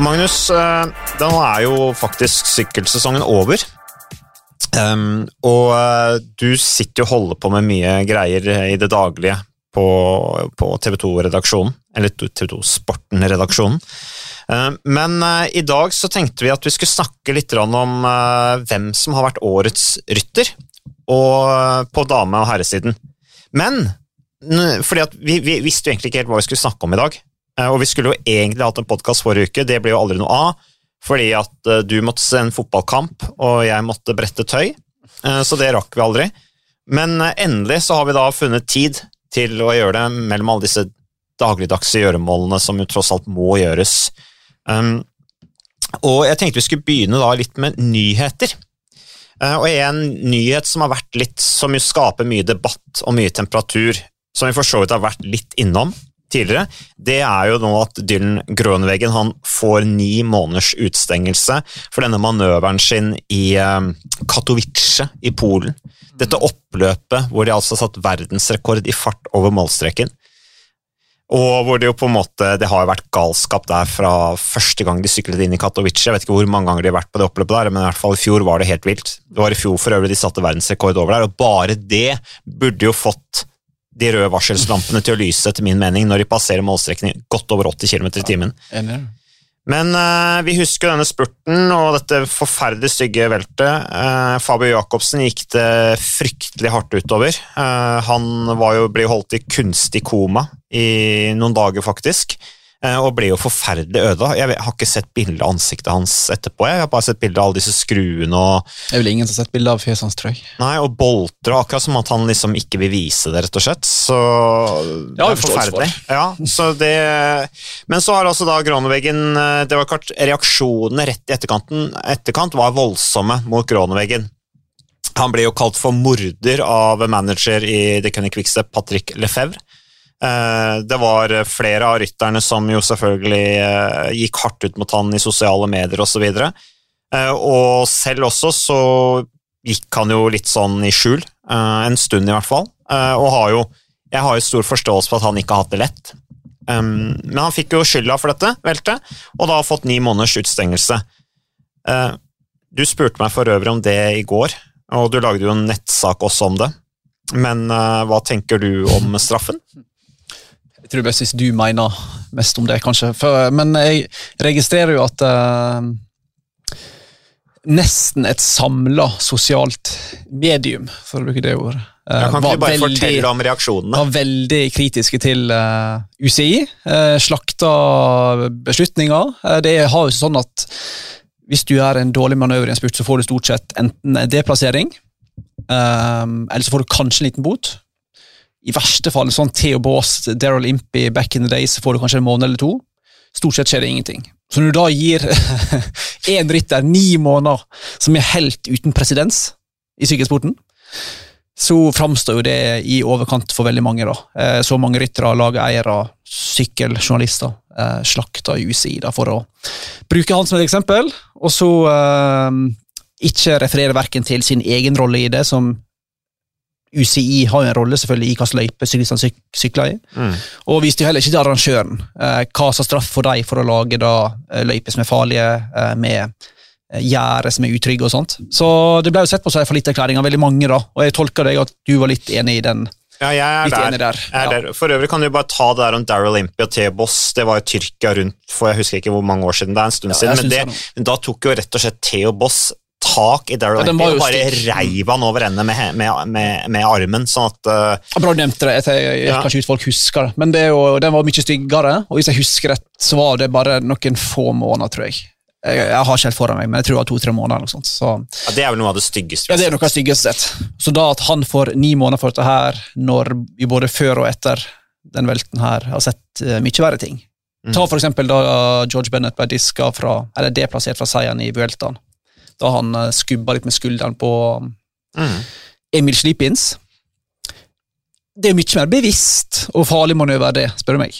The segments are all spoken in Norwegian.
Magnus, da nå er jo faktisk sykkelsesongen over. Um, og eh, du sitter jo og holder på med mye greier i det daglige på, på TV 2-redaksjonen, eller TV 2 Sporten-redaksjonen. Uh, men uh, i dag så tenkte vi at vi skulle snakke litt om hvem som har vært årets rytter og, på dame- og herresiden. Men fordi vi, vi visste jo egentlig ikke helt hva vi skulle snakke om i dag. Og vi skulle jo egentlig hatt en podkast forrige uke, det ble jo aldri noe av. Fordi at du måtte se en fotballkamp, og jeg måtte brette tøy. Så det rakk vi aldri. Men endelig så har vi da funnet tid til å gjøre det mellom alle disse dagligdagse gjøremålene som jo tross alt må gjøres. Um, og jeg tenkte vi skulle begynne da litt med nyheter. Og en nyhet som har vært litt, som jo skaper mye debatt og mye temperatur, som vi for så vidt har vært litt innom tidligere, det er jo nå at Dylan Grønveggen han får ni måneders utstengelse for denne manøveren sin i um, Katowice i Polen. Dette oppløpet hvor de altså satt verdensrekord i fart over målstreken. Og hvor det jo på en måte, det har vært galskap der fra første gang de syklet inn i Katowice. Jeg vet ikke hvor mange ganger de har vært på det oppløpet der, men i hvert fall i fjor var det helt vilt. Det var i fjor for øvrig de satte verdensrekord over der, og bare det burde jo fått de røde varselslampene til å lyse, etter min mening, når de passerer målstrekning godt over 80 km i timen. Men uh, vi husker denne spurten og dette forferdelig stygge veltet. Uh, Fabio Jacobsen gikk det fryktelig hardt utover. Uh, han jo, ble holdt i kunstig koma i noen dager, faktisk. Eh, og ble jo forferdelig øde. Jeg har ikke sett bilde av ansiktet hans etterpå. Jeg har bare sett bilde av alle disse skruene og Det er vel ingen som har sett bilde av fjeset hans, tror jeg. Nei, og bolter, akkurat som at han liksom ikke vil vise det, rett og slett. Så det er forferdelig. Ja, så det Men så har altså da Groneveggen eh, Det var klart, reaksjonene rett i etterkanten etterkant var voldsomme mot Groneveggen. Han ble jo kalt for morder av manager i The Cunning Quickstep, Patrick Lefebvre. Eh, det var flere av rytterne som jo selvfølgelig eh, gikk hardt ut mot han i sosiale medier osv. Og, så eh, og selv også så gikk han jo litt sånn i skjul, en stund i hvert fall. Og har jo Jeg har jo stor forståelse for at han ikke har hatt det lett. Men han fikk jo skylda for dette veltet, og da har fått ni måneders utstengelse. Du spurte meg for øvrig om det i går, og du lagde jo en nettsak også om det. Men hva tenker du om straffen? Jeg tror best hvis du mener mest om det, kanskje. For, men jeg registrerer jo at uh, nesten et samla sosialt medium, for å bruke det ordet uh, Kan ikke du bare veldig, fortelle om reaksjonene? Var veldig kritiske til uh, UCI. Uh, slakta beslutninger. det har jo sånn at hvis du er en dårlig manøver i en spurt, så får du stort sett enten deplassering, eller så får du kanskje en liten bot i verste fall sånn Theo Baas, Daryl Impey back in the days, så får du kanskje en måned eller to. Stort sett skjer det ingenting. Så når du da gir én rytter ni måneder som er helt uten presedens i sykkelsporten, så framstår jo det i overkant for veldig mange. da. Eh, så mange ryttere, lageiere, sykkeljournalister slakter slakta UCI da, for å bruke han som et eksempel, og så eh, ikke referere verken til sin egen rolle i det, som UCI har jo en rolle selvfølgelig i hvilken løype syklistene syk sykler i. Mm. Og viste jo heller ikke til arrangøren eh, hva som straff for dem for å lage da eh, løyper som er farlige, eh, med eh, gjerder som er utrygge og sånt. Så det ble jo sett på som en fallitterklæring av veldig mange, da, og jeg tolker deg at du var litt enig i den. Ja, jeg er, der. der. Jeg er ja. der. For øvrig kan du bare ta det der om Daryl Impy og Theobos. Det var jo Tyrkia rundt for jeg husker ikke hvor mange år siden. Det er en stund ja, siden, men, det, men, da tok jo rett og slett Theobos tak i Daryl ja, og bare reiv han over ende med, med, med, med, armen. sånn at uh, Bra du nevnte det. Jeg, jeg, jeg ja. kanskje ut folk husker det. Men det jo, den var mye styggere, og hvis jeg husker rett, så var det bare noen få måneder, tror jeg. Jeg, jeg har ikke helt foran meg, men jeg tror det var to-tre måneder. eller sånt. Så, ja, Det er vel noe av det styggeste? Ja, det er noe av det styggeste sett. Så da at han får ni måneder for dette her, når vi både før og etter den velten her har sett uh, mye verre ting. Mm. Ta for eksempel da George Bennett ble diska fra, eller deplassert fra seieren i Vueltaen da han eh, skubba litt med skulderen på mm. Emil Slipins. Det er mye mer bevisst og farlig manøver, det, spør du meg.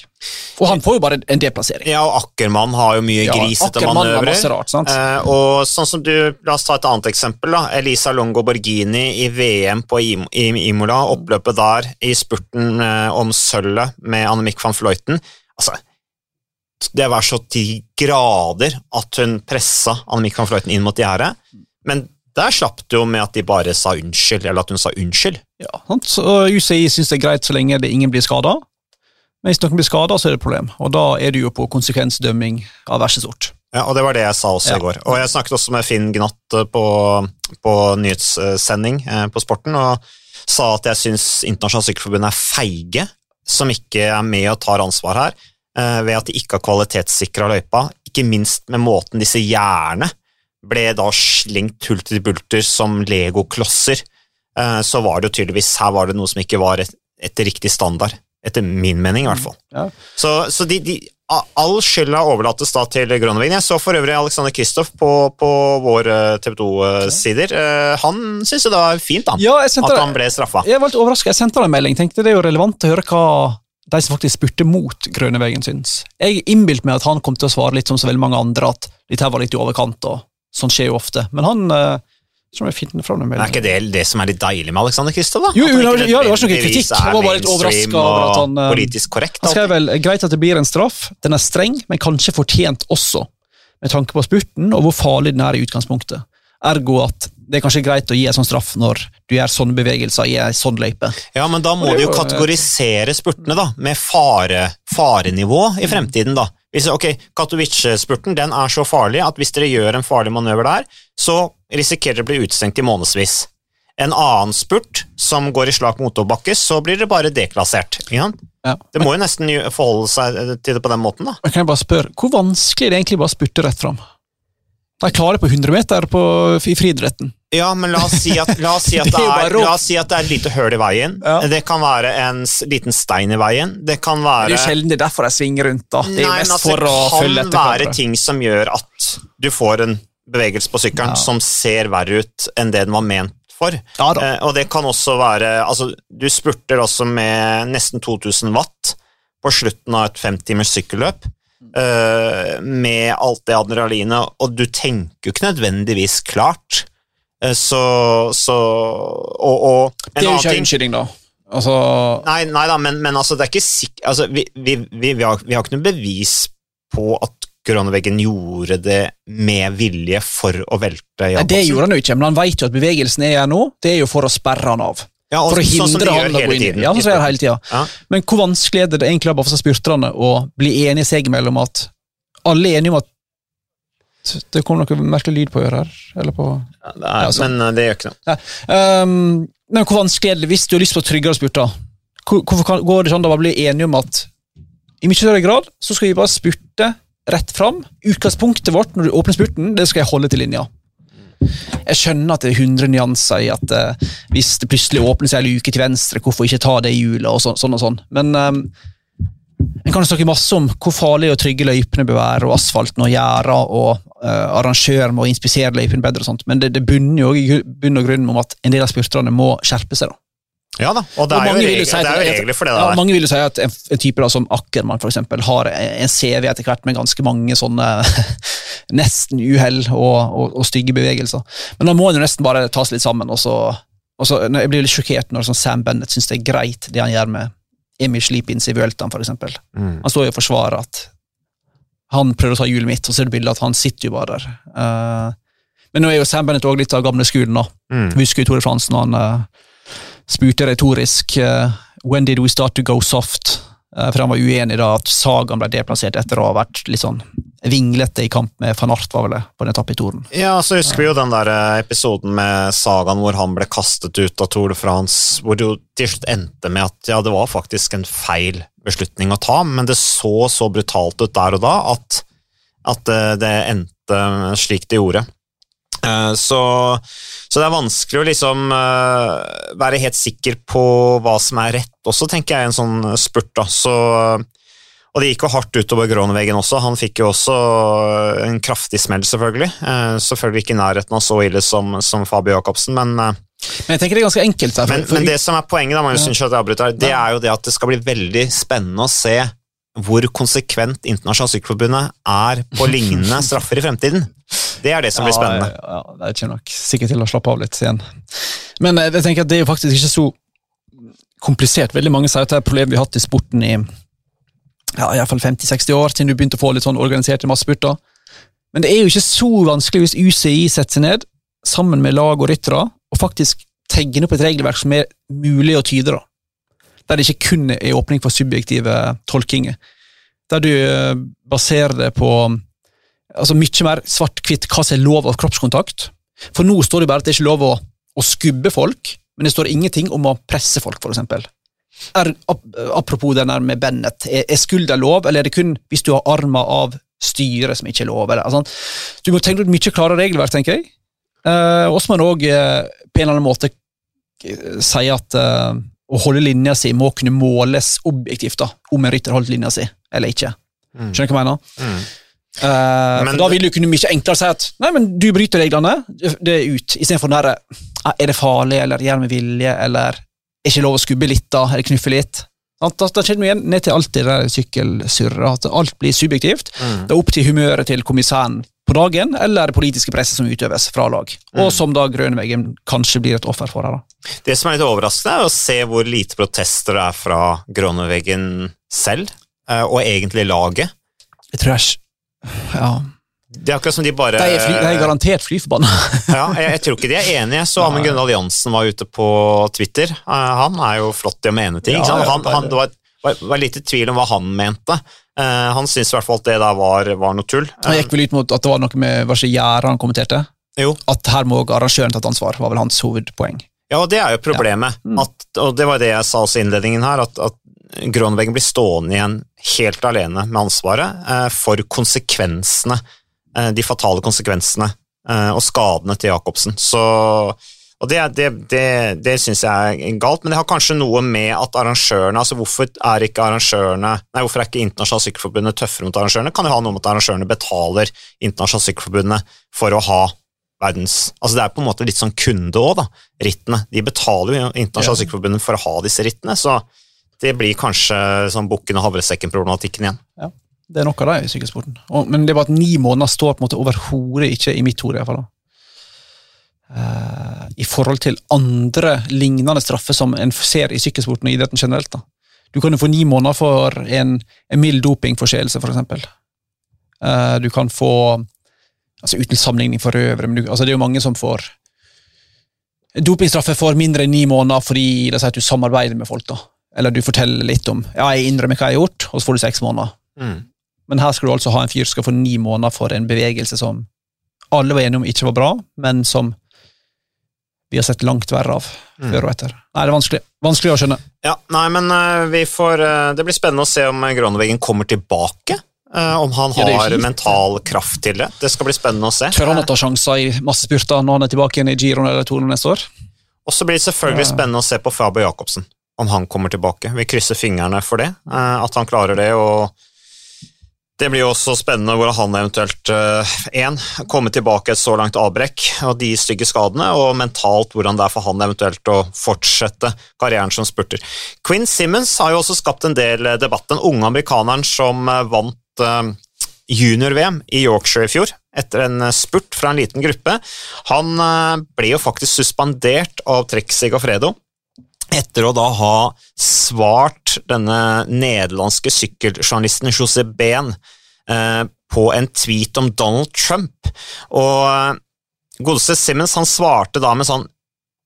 Og han får jo bare en deplassering. Ja, og Ackermann har jo mye grisete ja, manøvrer. Rart, eh, og sånn som du, La oss ta et annet eksempel. da, Elisa Longo Borghini i VM på Imola. Oppløpet der i spurten eh, om sølvet med Annemiek van Fløyten. Altså, det var så til grader at hun pressa Annemiek van Fluiten inn mot gjerdet. Men der slapp det jo med at de bare sa unnskyld, eller at hun sa unnskyld. Ja, sant? Så UCI syns det er greit så lenge det ingen blir skada. Men hvis noen blir skada, så er det et problem. Og da er det jo på konsekvensdømming av verste sort. Ja, og det var det jeg sa også Ja. i går. Og jeg snakket også med Finn Gnatt eh, på, på nyhetssending eh, på Sporten, og sa at jeg syns Internasjonalt Sykkelforbund er feige, som ikke er med og tar ansvar her, ved at de ikke har kvalitetssikra løypa, ikke minst med måten disse gjerdene ble da slengt hull til bulter som legoklosser. Eh, Så var det jo tydeligvis her var det noe som ikke var et- etter riktig standard, etter min mening i hvert fall. Ja. Så, så de, de, all skylda overlates da til Groneveien. Jeg så for øvrig Alexander Kristoff på, på våre TV 2-sider. Han syntes det var fint da, Ja, at han ble straffa. Jeg var litt overrasket. Jeg sendte han en melding. Tenkte det er jo relevant å høre hva de som faktisk spurte mot Grønnevegen, syns. Jeg innbilte meg at han kom til å svare litt som så veldig mange andre, at dette var litt i overkant, og sånn skjer jo ofte. Men han eh, så jeg finner fram er ikke det det som er litt deilig med Alexander Kristoff? Jo, jo, ikke ja, det var ikke noe kritikk. Jeg var bare litt overraska over at han, eh, Politisk korrekt. Han skrev vel greit at det blir en straff, den er streng, men kanskje fortjent også, med tanke på spurten og hvor farlig den er i utgangspunktet. Ergo at det er kanskje greit å gi en sånn straff når du gjør sånne bevegelser i en sånn løype. Ja, men da må du jo er kategorisere spurtene da, med fare, farenivå i fremtiden. da. Hvis, ok, Katowice-spurten den er så farlig at hvis dere gjør en farlig manøver der, så risikerer dere å bli utestengt i månedsvis. En annen spurt som går i slak motorbakke, så blir det bare deklassert. Ja. Det må jo nesten forholde seg til det på den måten. da. Jeg kan jeg bare spørre, Hvor vanskelig er det egentlig bare å spurte rett fram? De klarer det på 100 meter på, i friidretten. Ja, men la oss si at, oss si at, Det er la oss si at det er et lite høl i veien. Ja. Det kan være en liten stein i veien. Det kan Det er jo sjelden det er derfor de svinger rundt. da. Det er Nei, mest altså, for å følge Det kan være ting som gjør at du får en bevegelse på sykkelen Ja. som ser verre ut enn det den var ment for. Ja. Eh, og det kan også være altså, Du spurter også med nesten 2000 watt på slutten av et femtimers sykkelløp. eh, med alt det adrenalinet, og du tenker jo ikke nødvendigvis klart. Eh, så, så Og, og en Det er jo ikke unnskyldning, da. Altså, Nei, nei da, men, men altså, det er ikke sikkert Altså, vi, vi, vi, har, vi har ikke noe bevis på at koronaveggen gjorde det med vilje for å velte nei, det gjorde han jo ikke, men han vet jo at bevegelsen er her nå, det er jo for å sperre han av. Ja, og For å sånn hindre gjør han å gå inn tiden Ja, sånn som i gjør hele tida. Ja. Men hvor vanskelig er det egentlig bare for spurterne å bli enige seg imellom at alle er enige om at Det kom noe merkelig lyd på øret her. Eller på Ja, Ja, sånn. men eh, det gjør ikke noe. um, Men hvor vanskelig er det hvis du har lyst på tryggere spurter? Hvorfor kan, går det sånn da man blir enige om at i mye større grad så skal vi bare spurte rett fram? Utgangspunktet vårt når du åpner spurten, det skal jeg holde til linja. Jeg skjønner at det er 100 nyanser i at uh, hvis det plutselig åpner seg en luke til venstre, hvorfor ikke ta det hjulet, og sånn, sånn og sånn. Men um, en kan snakke masse om hvor farlig og trygge løypene bør være, og asfalten og gjerder, og uh, arrangører må inspisere løypene bedre, og sånt. men det, det bunner jo i bunn og grunn om at en del av spurterne må skjerpe seg. da. Ja da, og det er jo jo regler, si at det er jo er- regler for det Ja, der. mange vil jo si at en, en type da, som Ackermann for eksempel, har en CV etter hvert med ganske mange sånne nesten uhell og, og, og stygge bevegelser. Men da må en jo nesten bare ta seg litt sammen. og så, og så Jeg blir litt sjokkert når sånn Sam Bennett syns det er greit det han gjør med Emil Slipins i Vueltaen, eksempel. Mm. Han står jo og forsvarer at han prøvde å ta hjulet mitt, og så er det bildet at han sitter jo bare der. Uh, men nå er jo Sam Bennett også litt av gamle skolen. da. Mm. Husker jo Tore Fransen han uh, spurte retorisk uh, When did we start to go soft? For han var uenig da at Sagan ble deplassert etter å ha vært litt sånn vinglete i kamp med van Art var vel det, på den etappen i Toren. Ja, så husker vi jo den der eh, episoden med Sagaen hvor han ble kastet ut av Tour de France, hvor det jo til slutt endte med at ja, det var faktisk en feil beslutning å ta, men det så så brutalt ut der og da at, at eh, det endte slik det gjorde. Eh, Så, så det er vanskelig å liksom være helt sikker på hva som er rett også, tenker jeg, i en sånn spurt. da, så og det gikk jo hardt utover Groneveggen også. Han fikk jo også en kraftig smell, selvfølgelig. Eh, selvfølgelig ikke i nærheten av så ille som, som Fabio Jacobsen, men, eh, Men jeg tenker det er ganske enkelt. her, for- men, for men det som er poenget, da, Magnus, ja. avbryter, det er jo det at det skal bli veldig spennende å se hvor konsekvent Internasjonalt Sykkelforbundet er på lignende straffer i fremtiden. Det er det som blir spennende. Ja, ja, det kommer nok sikkert til å slappe av litt igjen. Men eh, jeg tenker at det er jo faktisk ikke så komplisert. Veldig mange sier at det er et problem vi har hatt i sporten i ja, i hvert fall 50-60 år, siden du begynte å få litt sånn organiserte massespurter. Men det er jo ikke så vanskelig hvis UCI setter seg ned sammen med lag og ryttere og faktisk tegner opp et regelverk som er mulig å tyde. da. Der det ikke kun er åpning for subjektive tolkinger. Der du eh, baserer det på altså mye mer svart-hvitt hva som er lov av kroppskontakt. For nå står det bare at det ikke er lov å, å skubbe folk, men det står ingenting om å presse folk, eksempel. Er, apropos den der med Bennett, er, er skulder lov, eller er det kun hvis du har armer av styret som ikke er lov? Eller, altså, du må tenke ut mye klarere regelverk, tenker jeg. Eh, og så må en òg uh, på en eller annen måte uh, si at eh, å holde linja si må kunne måles objektivt, da, om en rytter holdt linja si eller ikke. Mm. Skjønner du hva jeg mener? Mm. Uh, Men da vil du kunne mye enklere si at nei, men du bryter reglene, det er ut. Istedenfor den derre "Ah, Er det farlig, eller gjør med vilje, eller er ikke lov å skubbe litt, da, eller knuffe litt? Da, da kommer igjen ned til alt det der sykkelsurret, at alt blir subjektivt. Mm. Det er opp til humøret til kommissæren på dagen, eller det politiske presset som utøves fra lag. Mm. Og som da Grønveggen kanskje blir et offer for her. da. Det som er litt overraskende, er å se hvor lite protester det er fra Grønveggen selv, eh, og egentlig laget. Jeg tror jeg Ja. Det er akkurat som de bare De er, fly, de er garantert flyforbanna. ja, jeg, jeg tror ikke de er enige. Så Amund Gunvald Jansen var ute på Twitter. Eh, han er jo flott i å mene ting. Ja, ja, Han, han, det var, var, var litt i tvil om hva han mente. Eh, han syntes i hvert fall at det der var, var noe tull. Han gikk vel ut mot at det var noe med hva som gjør han kommenterte. Jo, At her må arrangøren tatt ansvar, var vel hans hovedpoeng. Ja, og det er jo problemet. Mm. At, og det var det jeg sa også i innledningen her, at, at Gronveggen blir stående igjen helt alene med ansvaret eh, for konsekvensene, eh, de fatale konsekvensene eh, og skadene til Jacobsen. Så, og det, det, det, det syns jeg er galt, men det har kanskje noe med at arrangørene altså Hvorfor er ikke arrangørene Nei, hvorfor er ikke Internasjonalt Sykkelforbundet tøffere mot arrangørene? Kan jo ha noe med at arrangørene betaler Internasjonalt Sykkelforbundet for å ha verdens Altså Det er på en måte litt sånn kunde òg, da. Rittene. De betaler jo Internasjonalt Ja. Sykkelforbundet for å ha disse rittene, så det blir kanskje sånn bukken og havresekken-problematikken igjen. Det er noe av det i sykkelsporten. Og, men det var at ni måneder står på en måte overhodet ikke i mitt hode, i hvert fall. Eh, I forhold til andre lignende straffer som en ser i sykkelsporten og idretten generelt. da. Du kan jo få ni måneder for en, en mild dopingforseelse, for eksempel. Eh, du kan få altså Uten sammenligning for øvrig, men du, altså det er jo mange som får dopingstraffer for mindre enn ni måneder fordi det sier at du samarbeider med folk. da. Eller du forteller litt om ja, jeg innrømmer hva jeg har gjort, og så får du seks måneder. Men her skal du altså ha en fyr som skal få ni måneder for en bevegelse som alle var enige om ikke var bra, men som vi har sett langt verre av Mm. før og etter. Nei, det er vanskelig, vanskelig å skjønne. Ja, nei, men uh, vi får uh, Det blir spennende å se om Groneveggen kommer tilbake. Uh, om han Ja, har mental kraft til det. Det skal bli spennende å se. Tør han å ta sjanser i massespurter når han er tilbake igjen i Giroen eller Toren neste år? Og så blir det selvfølgelig spennende å se på Fabio Jacobsen, om han kommer tilbake. Vi krysser fingrene for det, eh, at han klarer det. og det blir jo også spennende hvordan han eventuelt én kommer tilbake et så langt avbrekk og de stygge skadene, og mentalt hvordan det er for han eventuelt å fortsette karrieren som spurter. Quinn Simmons har jo også skapt en del eh, debatt. Den unge amerikaneren som eh, vant eh, junior-VM i Yorkshire i fjor, etter en eh, spurt fra en liten gruppe. Han eh, ble jo faktisk suspendert av Trek Sigafredo etter å da ha svart denne nederlandske sykkeljournalisten José Behn eh, på en tweet om Donald Trump. Og eh, godeste Simmons han svarte da med sånn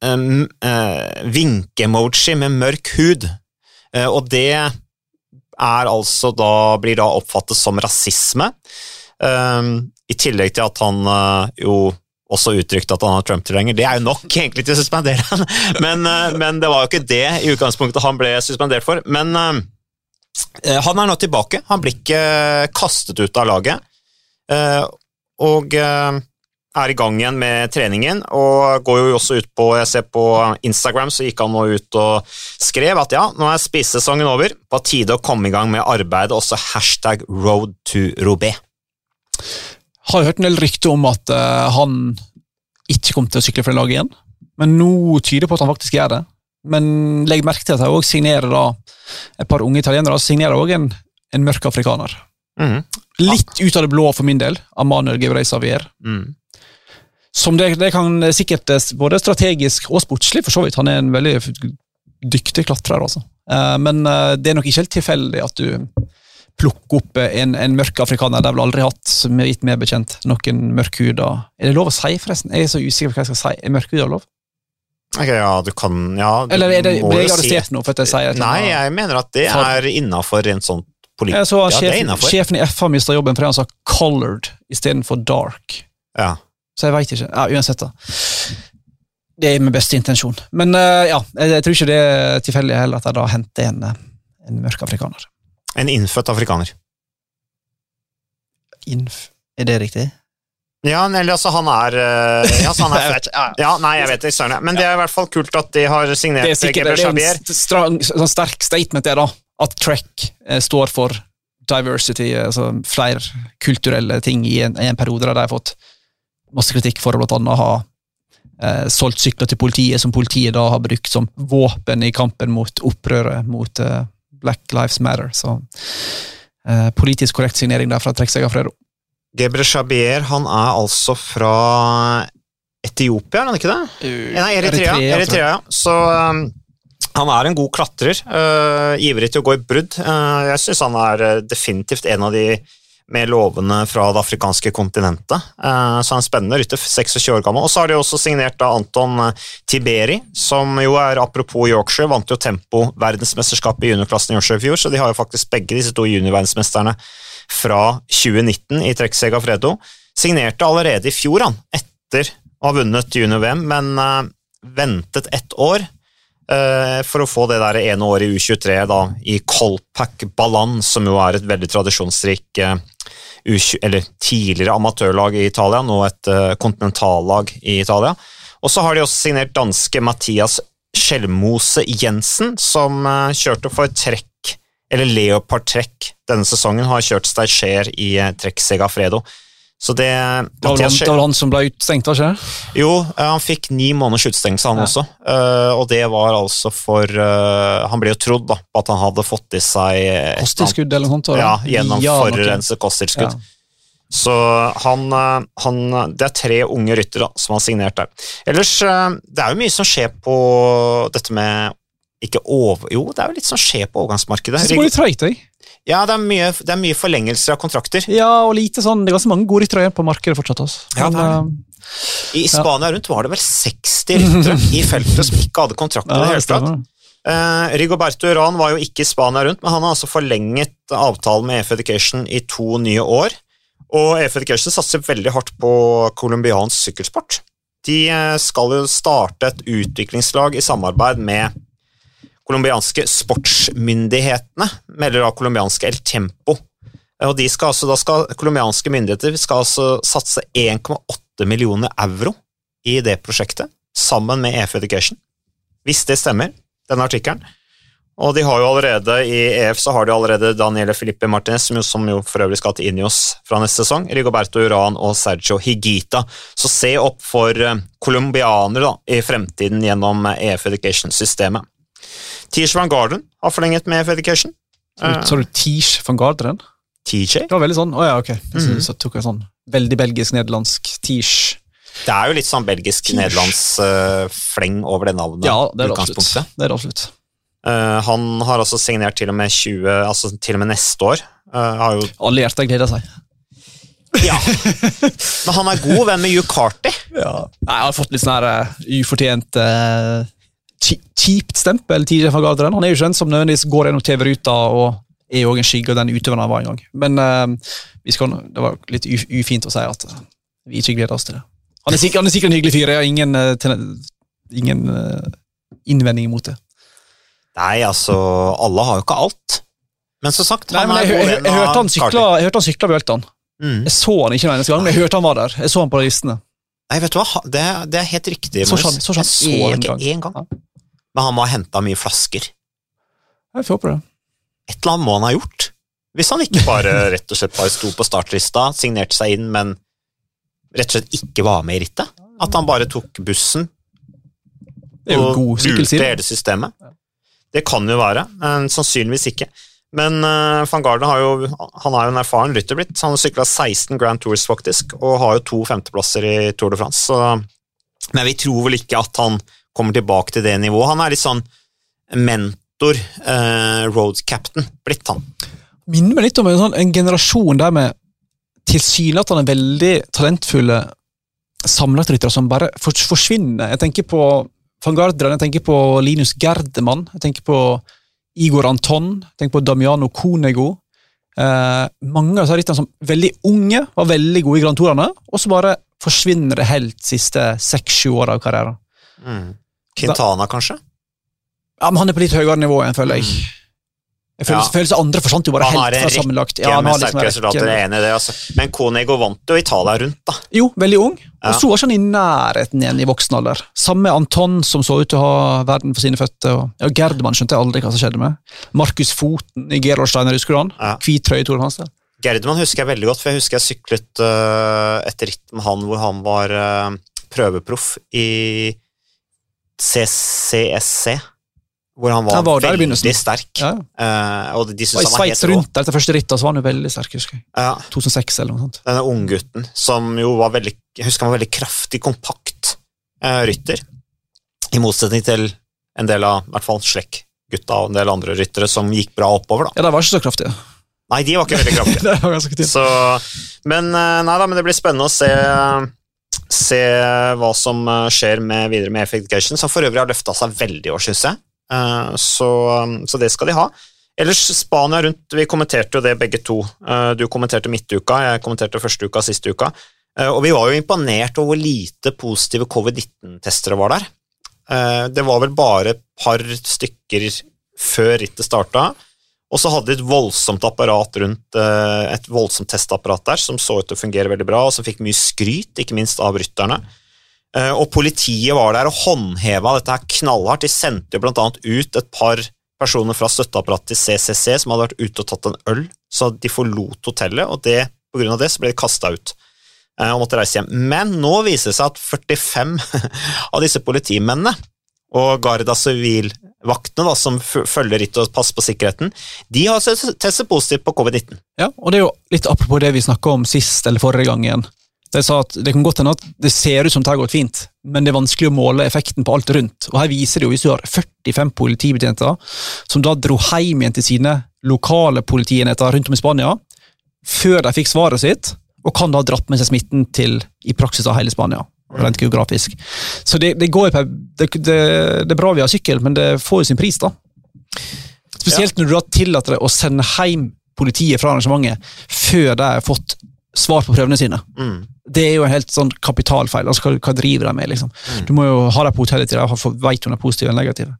um, eh, vinke-emoji med mørk hud, Eh, og det er altså da, blir da oppfattet som rasisme. Um, I tillegg til at han eh, jo også uttrykte at han er Trump-tilhenger. Det er jo nok egentlig til å suspendere han, men, eh, men det var jo ikke det i utgangspunktet han ble suspendert for. Men eh, han er nå tilbake. Han blir ikke kastet ut av laget. eh, og eh, er i gang igjen med treningen, og går jo også ut på Jeg ser på Instagram, så gikk han nå ut og skrev at ja, nå er spisesesongen over, på tide å komme i gang med arbeidet, også hashtag road to Robé. Har hørt en del rykter om at uh, han ikke kom til å sykle for det laget igjen, men nå tyder det på at han faktisk gjør det. Men legg merke til at jeg òg signerer da et par unge italienere, signerer også en, en mørk afrikaner. Mm. Litt ut av det blå for min del, Amanuel Gebrey Savier. Mm. Som det, det kan sikkert eh, både strategisk og sportslig, for så vidt. Han er en veldig dyktig klatrer, altså. Eh, Men det er nok ikke helt tilfeldig at du plukke opp en, en mørk afrikaner. Det har vel aldri hatt, gitt meg bekjent, noen mørkhuda Er det lov å si, forresten? Jeg er så usikker på hva jeg skal si. Er mørkhuda lov? Ok, ja, du kan ja, du Eller er det, må ble jeg arrestert si- nå for at jeg sier et Nei, jeg mener at det er innafor rent sånn Jeg politisk. så Ja, det er sjefen, sjefen i FA mista jobben fordi han sa 'colored' istedenfor 'dark'. Ja. Så jeg veit ikke. Ja, uansett, da. Det er med beste intensjon. Men eh, ja, jeg, jeg tror ikke det er tilfeldig heller at jeg da henter en, eh, en mørk afrikaner. En innfødt afrikaner. Inf er det riktig? Ja, eller altså, han er eh, Ja, altså, han er fett. ja. Nei, jeg vet det, søren. Men det er i hvert fall kult at de har signert Det er sikkert Gebre det er en strang, sånn sterk statement, det, da. At Trek eh, står for diversity, altså flere kulturelle ting i en, i en periode der de har fått masse kritikk for å blant annet ha eh, solgt sykler til politiet, som politiet da har brukt som våpen i kampen mot opprøret mot eh, Black Lives Matter. Så eh, politisk korrekt signering der fra Trek Fredo. Gebre Shabier han er altså fra Etiopia, er han ikke det? Nei, Eritrea. Eritrea. Eritrea, ja. Så um, han er en god klatrer. uh, ivrig til å gå i brudd. Uh, jeg syns han er definitivt en av de mer lovene fra det afrikanske kontinentet. Uh, så han en spennende rytter, 26 år gammel. Og så har de også signert da Anton uh, Tiberi, som jo er apropos Yorkshire, vant jo tempo-verdensmesterskapet i juniorklassen i Yorkshire i fjor, så de har jo faktisk begge disse to juniorverdensmesterne fra 2019 i Trekksega Fredo. Signerte allerede i fjor, han, etter å ha vunnet junior-VM, men uh, ventet ett år eh, for å få det der ene året i U23 da, i Colpack Ballan, som jo er et veldig tradisjonsrik eh, U20, eller tidligere amatørlag i Italia, nå et eh, kontinentallag i Italia. Og så har de også signert danske Mathias Skjelmose Jensen, som eh, kjørte for Trekk, eller Leopard Trekk denne sesongen, har kjørt Steicher i eh, Trekk Segafredo. Så det, Det var, vel han, som ble utstengt, var ikke det? jo, eh, han fikk ni måneders utestengelse, han Ja. også. Uh, og det var altså for uh, Han ble jo trodd da, på at han hadde fått i seg Kosttilskudd eller noe sånt? Ja, gjennom Ja, forurenset kosttilskudd. Ja. Så han, han Det er tre unge ryttere som har signert der. Ellers, det er jo mye som skjer på dette med ikke over... Jo, det er jo litt sånn skje på overgangsmarkedet. Så går det går litt treigt, jeg. Ja, det er mye, det er mye forlengelser av kontrakter. Ja, og lite sånn, det er ganske mange gode ryttere igjen på markedet fortsatt. Også. Ja, det er Men, I Spania rundt var det vel 60 ryttere i feltet som ikke hadde kontrakt i det hele tatt. Eh, Rigoberto Uran var jo ikke i Spania rundt, men han har altså forlenget avtalen med EF Education i to nye år. Og EF Education satser veldig hardt på colombiansk sykkelsport. De eh, skal jo starte et utviklingslag i samarbeid med colombianske sportsmyndighetene, melder da colombianske El Tempo. Og de skal altså, da skal colombianske myndigheter skal altså satse 1,8 millioner euro i det prosjektet, sammen med EF Education. Hvis det stemmer, denne artikkelen. Og de har jo allerede, i EF så har de allerede Daniele Filippe Martinez, som jo, som jo for øvrig skal til Ineos fra neste sesong, Rigoberto Uran og Sergio Higita. Så se opp for eh, colombianere i fremtiden gjennom eh, EF Education-systemet. Tish van Garden har forlenget med Education. Så, så du Tish van Garderen? TJ. Det var veldig sånn, å ja, ok. Så, mm. så tok jeg sånn veldig belgisk-nederlandsk Tish. Det er jo litt sånn belgisk-nederlands eh, fleng over det navnet. Ja, det er det absolutt. Det er det absolutt. Uh, han har også signert til og med 20, altså til og med neste år. Uh, hjerter gleder seg. ja. Men han er god venn med Hugh Carty. Nei, jeg har fått litt sånn her eh, ufortjent uh, kjipt stempel, TJ van Garderen. Han er jo ikke den som nødvendigvis går gjennom TV-ruta og er jo en skygge av den utøveren han var en gang. Men uh, vi skal, det var litt uf ufint å si at eh, vi ikke gleder oss til det. Han er sikkert, han er sikkert en hyggelig fyr, jeg har ingen, uh, ingen uh, innvending imot det. Nei, altså, alle har jo ikke alt. Men som sagt, Nei, men jeg, jeg, jeg, jeg, hørte han sykla, jeg hørte han sykla ved Øltan. Mm. Jeg så han ikke en eneste gang, men jeg hørte han var der. Jeg så han på listene. Nei, vet du hva, det, det er helt riktig, Så så, så Jeg så én han ikke gang. én gang. Men han må ha henta mye flasker. Jeg får på det. Et eller annet må han ha gjort. Hvis han ikke bare rett og slett bare sto på startlista, signerte seg inn, men rett og slett ikke var med i rittet. At han bare tok bussen og lurte hele systemet. Det kan jo være, men sannsynligvis ikke. Men uh, van Garden har jo, han er jo en erfaren rytter blitt. Han har sykla 16 Grand Tours faktisk, og har jo to femteplasser i Tour de France. Så, men vi tror vel ikke at han kommer tilbake til det nivået. Han er litt sånn mentor, eh, road captain, blitt han. minner meg litt om en, sånn, en generasjon der med tilsynelatende veldig talentfulle sammenlagtryttere som bare forsvinner. Jeg tenker på van Garderen, jeg tenker på Linus Gerdemann, jeg tenker på Igor Anton, jeg tenker på Damiano Conego. Eh, mange av rytterne som veldig unge var veldig gode i Grand Tourene, og så bare forsvinner det helt siste seks-sju åra av karrieren. Mm. Quintana, kanskje? Ja, men Han er på litt høyere nivå enn, føler jeg. Jeg føler, Ja. føler andre forsvant jo bare helt fra sammenlagt. Ja, han har liksom en rekke- er enig i det. Altså. Men Konego vant jo Italia rundt, da. Jo, veldig ung, Ja. og så var ikke han i nærheten igjen i voksen alder. Samme Anton, som så ut til å ha verden for sine føtter. Og, ja, Gerdemann skjønte jeg aldri hva som skjedde med. Markus Foten i Gerolsteiner, husker du han? Ja. Hvit trøye France. der. Gerdemann husker jeg veldig godt, for jeg husker jeg syklet uh, et ritt med han hvor han var uh, prøveproff i CCSC. Hvor han var, Han var veldig sterk. Ja. Uh, og de syntes han var helt rå. rundt etter første rittet, så var han jo veldig sterk, husker jeg. Ja, 2006 eller noe sånt. denne unggutten som jo var veldig Jeg husker han var veldig kraftig, kompakt uh, rytter. I motsetning til en del av i hvert fall Slekk-gutta og en del andre ryttere som gikk bra oppover. da. Ja, de var ikke så kraftige. Nei, de var ikke veldig kraftige. det var ganske. Så, men eh, nei da, men det blir spennende å se, se hva som eh, skjer med, videre med F Education, som for øvrig har løfta seg veldig i år, syns jeg. Eh, Så, så det skal de ha. Ellers Spania rundt, vi kommenterte jo det begge to. Eh, Du kommenterte midtuka, jeg kommenterte første uka, siste uka. Og vi var jo imponert over hvor lite positive covid-19-testere var der. Det var vel bare et par stykker før rittet starta. Og så hadde de et voldsomt apparat rundt, eh, et voldsomt testapparat der, som så ut til å fungere veldig bra, og som fikk mye skryt, ikke minst av rytterne. Eh, Og politiet var der og håndheva dette her knallhardt. De sendte jo annet ut et par personer fra støtteapparatet til CCC som hadde vært ute og tatt en øl, så de forlot hotellet, og det, på grunn av det så ble de kasta ut eh, og måtte reise hjem. Men nå viser det seg at 45 av disse politimennene og Garda Sivilvaktene, som følger rittet og passer på sikkerheten, de har testet positivt på covid-19. Ja, og det er jo litt apropos det vi snakka om sist eller forrige gang igjen. De sa at Det kan godt hende at det ser ut som det har gått fint, men det er vanskelig å måle effekten på alt rundt. Og Her viser det jo hvis du har 45 politibetjenter som da dro hjem igjen til sine lokale politienheter rundt om i Spania, før de fikk svaret sitt, og kan da ha dratt med seg smitten til i praksis av hele Spania. Rent geografisk. Så det, det går på det, det, det er bra vi har sykkel, men det får jo sin pris, da. Spesielt når du da tillater deg å sende hjem politiet fra arrangementet før de har fått svar på prøvene sine. Mm. Det er jo en helt sånn kapitalfeil. altså Hva, hva driver de med? liksom? Mm. Du må jo ha dem på hotellet til de vet om de er positive eller negative.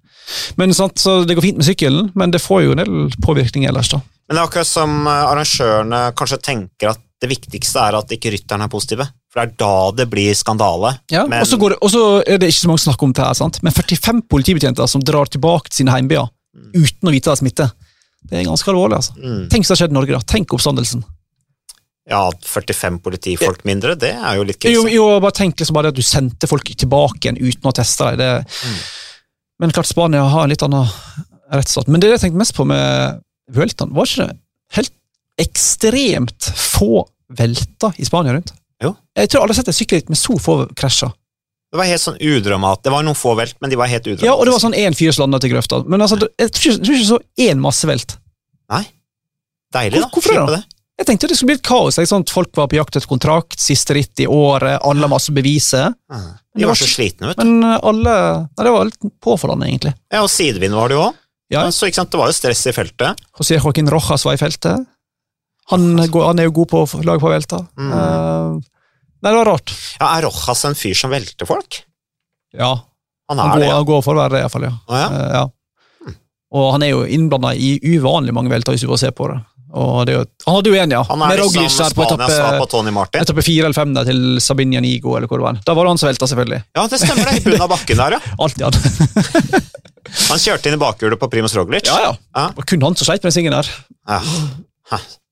Men sant, så Det går fint med sykkelen, men det får jo en del påvirkning ellers. da. Men det er akkurat som eh, arrangørene kanskje tenker at det viktigste er at ikke rytterne er positive. For det er da det blir skandale. Ja, Men- Og så går det- og så er det ikke så mange snakk om det her, sant? men 45 politibetjenter som drar tilbake til sine heimbyer uten å vite det er smitte, det er ganske alvorlig. altså. Mm. Tenk det har skjedd i Norge, da. Tenk oppstandelsen. Ja, 45 politifolk mindre, det er jo litt Jo, krise. jo, bare tenk liksom bare at du sendte folk tilbake igjen uten å teste dem. Det... Men klart Spania har en litt annen rettsstat. Men det jeg tenkte mest på med Vueltaen, var ikke det helt ekstremt få velter i Spania rundt? Jo. Jeg tror alle har sett en sykkelritt med så få krasjer. Det var helt sånn udramat. Det var noen få velt, men de var helt udramatiske. Ja, og det var sånn én fyr som landa til grøfta. Men altså, jeg tror ikke, jeg tror ikke så én masse velt. Deilig, da. Hvorfor det da? Jeg tenkte det skulle bli et kaos. Ikke sant? Folk var på jakt etter kontrakt, siste ritt i året, alle har masse beviser. Ja. De var så slitne, vet du. Men eh, alle Nei, det var litt påfallende, egentlig. Ja, og sidevind var det jo òg. Ja. Så ikke sant, det var jo stress i feltet. José Joaquin Rojas var i feltet. Han, går, han er jo god på å lage på velter. Mm. Uh, nei, det var rart. Ja, Er Rojas en fyr som velter folk? Ja, Han han går, det, ja. han går for å være det, iallfall. Ja. Ah, ja. Uh, ja. Og han er jo innblanda i uvanlig mange velter, hvis du bare ser på det. Og det jo, han hadde jo en, ja. Han er liksom Spanias svar på Tony Martin. etappe fire eller fem der til Sabinian Nigo, eller hvor det var. Da var det han som velta, selvfølgelig. Ja, det stemmer det. I bunnen av bakken der, ja. Alltid han. Han kjørte inn i bakhjulet på Primus Roglic. ja, ja. Ja. Det var kun han som sleit med den svingen der. Ja.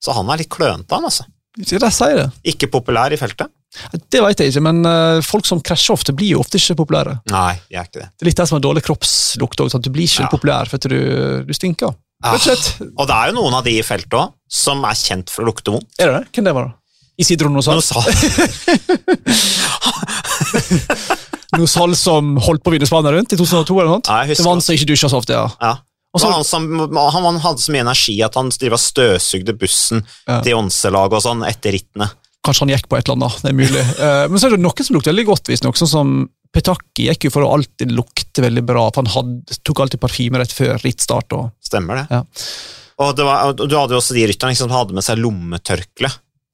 Så han er litt klønete, han altså. Så Det sier det. Ikke populær i feltet. Det vet jeg ikke, men eh, folk som krasjer ofte, blir jo ofte ikke populære. Nei, jeg er ikke det. Det er litt det som er dårlig kroppslukt òg, du blir ikke Ja. populær for at du, du stinker. Ah. Og det er jo noen av de i feltet òg som er kjent for å lukte vondt. Er det det? Hvem det var, da? Isidro Nosal? Som holdt på å vinne Spania rundt i 2002? eller noe sånt? Ja, det var han som ikke dusja så ofte, ja. Ja. Og Det så, var han, som, han, han hadde så mye energi at han støvsugde bussen Ja. til Onselaget og sånn etter rittene. kanskje han gikk på et eller annet, det er mulig. Eh, men så er det noen som lukter veldig godt, visstnok. Sånn som Petaki gikk jo for å alltid lukte veldig bra. for Han hadde, tok alltid parfyme rett før rittstart. Og, Stemmer det? Ja. Og, det var, og du hadde jo også de rytterne liksom, som hadde med seg lommetørkle.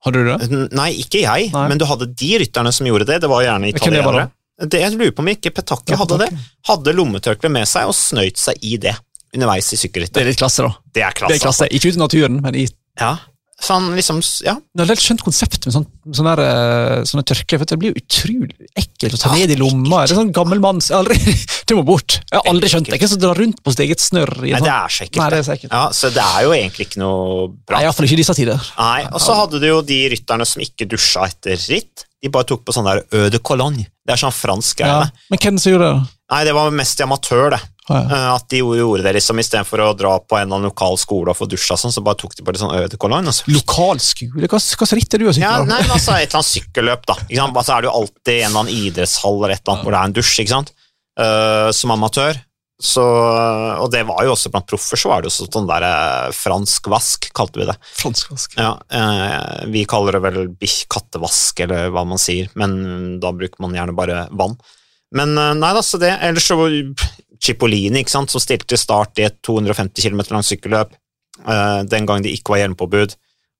hadde du det? Nei, ikke jeg, Nei. men du hadde de rytterne som gjorde det. Det var gjerne italienere. det. Det, jeg lurer på om ikke Petaki Ja, hadde det. Hadde lommetørkle med seg og snøyt seg i det underveis i Det er litt klasse, da. Det er Det klasse. er klasse. Ikke ute i naturen, men i Ja. Sånn, liksom, ja. Det er et skjønt konsept med sånn, sånne, der, eh, sånne tørker. for Det blir jo utrolig ekkelt å ta ned i lomma. Det er sånn gammel manns... Det må bort. Jeg har aldri skjønt det. Hvem som drar rundt på sitt eget snørr? Nei, det sånn- er så ekkelt. Nei, det er det. så ekkelt. Ja, så det er jo egentlig ikke noe bra. Nei, Iallfall ikke i disse tider. Nei, Og så hadde du jo de rytterne som ikke dusja etter ritt. De bare tok på sånn der Eau de Cologne. Det er sånn fransk greie. Ja. Men hvem som gjorde det? Nei, det var mest i amatør, det. Ja, ja. Eh, At de gjorde, det liksom istedenfor å dra på en eller annen lokal skole og få dusja sånn, så bare tok de på litt sånn Eau Altså. Lokal skole? Hva hva slags ritt er du å Ja, nei, men altså et eller annet sykkelløp, da. Ikke sant? Altså, er det jo alltid en eller annen idrettshall eller et eller annet hvor det er en dusj, ikke sant. Uh, som amatør. Så, og det var jo også blant proffer, så var det jo sånn der eh, fransk vask, kalte vi det. Fransk vask. Ja, eh, vi kaller det vel bikkj kattevask, eller hva man sier, men da bruker man gjerne bare vann. Men eh, nei da, så det. Ellers så Cipollini, ikke sant, som stilte til start i et 250 km langt sykkelløp eh, den gang det ikke var hjelmpåbud.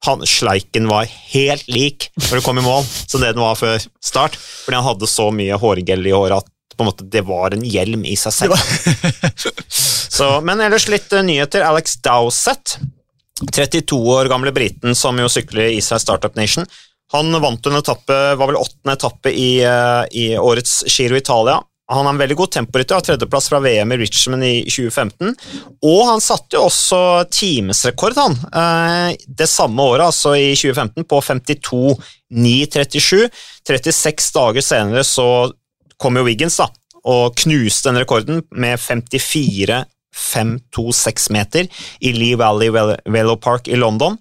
Han, sleiken var helt lik når du kom i mål som det den var før start, fordi han hadde så mye hårgel i håret at på en måte, det var en hjelm i seg selv. Så, men ellers litt eh, nyheter. Alex Dowsett, 32 år gamle briten som jo sykler i seg Startup Nation, han vant en etappe, var vel åttende etappe i, eh, i årets Giro Italia. Han har en veldig god temporytter, har tredjeplass fra VM i Richmond i 2015. Og han satte jo også timesrekord, han, eh, det samme året, altså i 2015, på 52,937. 36 dager senere så kom jo Wiggins da, og knuste den rekorden med 54,526 meter i Lee Valley Vel- Velo Park i London.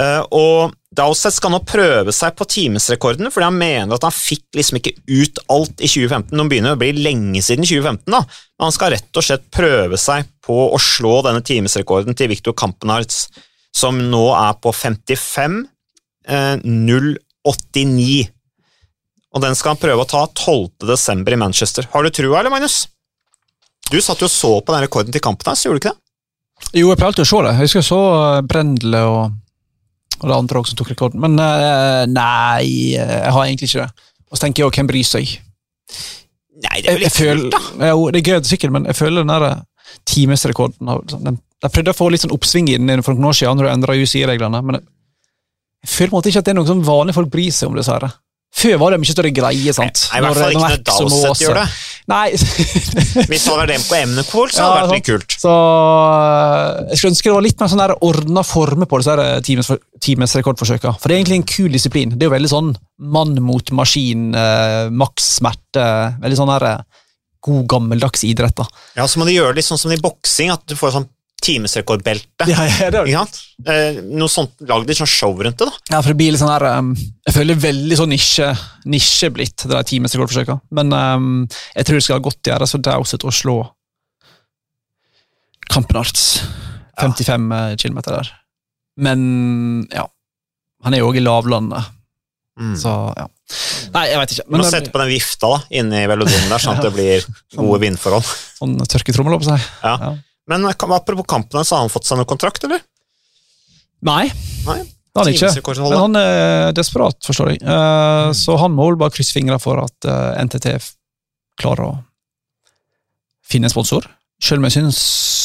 Eh, og Dowsett skal nå prøve seg på timesrekorden, fordi han mener at han fikk liksom ikke ut alt i 2015. Nå begynner det å bli lenge siden 2015, da. Men han skal rett og slett prøve seg på å slå denne timesrekorden til Victor Kampenarts, som nå er på 55 eh, 089. Og den skal han prøve å ta 12. desember i Manchester. Har du trua, eller, Magnus? Du satt jo og så på den rekorden til Kampenarts, gjorde du ikke det? Jo, jeg pleide alltid å se det. Jeg husker jeg så Brendle og, og det andre også tok rekorden. Men uh, nei, jeg har egentlig ikke det. Og så tenker jeg også, hvem bryr seg? Nei, det er jo litt føler, kult, da. jo, det er gøy, sikkert, men jeg føler den der eh, timesrekorden den- De prøvde å få litt sånn oppsving i den for noen år siden, når de endra UCI-reglene, men jeg, jeg føler på en måte ikke at det er noe som vanlige folk bryr seg om. dessverre. Før var det mye større greie. sant? Nei, I hvert fall ikke når Max Dowsett gjør det. Nei, Hvis det hadde vært MK Emnepool, så hadde det vært litt kult. Så øh, Jeg skulle ønske det var litt mer sånn der ordna former på disse times, times rekordforsøkene. For det er egentlig en kul disiplin. Det er jo veldig sånn mann mot maskin, eh, maks smerte. Veldig sånn der eh, god, gammeldags idrett. da. Ja, Så må de gjøre litt sånn som i boksing, at du får sånn timesrekordbelte. Ja, ja, det Ikke sant? Eh, noe sånt, Lag litt sånn show rundt det, da. Ja, for det blir litt sånn her um, Jeg føler veldig sånn nisje, nisje blitt, det der timesrekordforsøket. Men um, jeg tror det skal godt gjøres for Dowset å slå Kampenarts 55 ja. km der. Men ja Han er jo òg i lavlandet, Mm. så ja. Nei, jeg veit ikke. Du må Men sette på den vifta da, inne i velodonen der, sånn at det blir gode vindforhold. sånn tørketrommel, holdt jeg på å si. Ja. Men eh, apropos kampene, så har han fått seg noen kontrakt, eller? Nei, Nei. det har han ikke. Men han er desperat, forstår jeg. Eh, Så han må vel bare krysse fingra for at uh, NTT klarer å finne en sponsor. Selv om jeg syns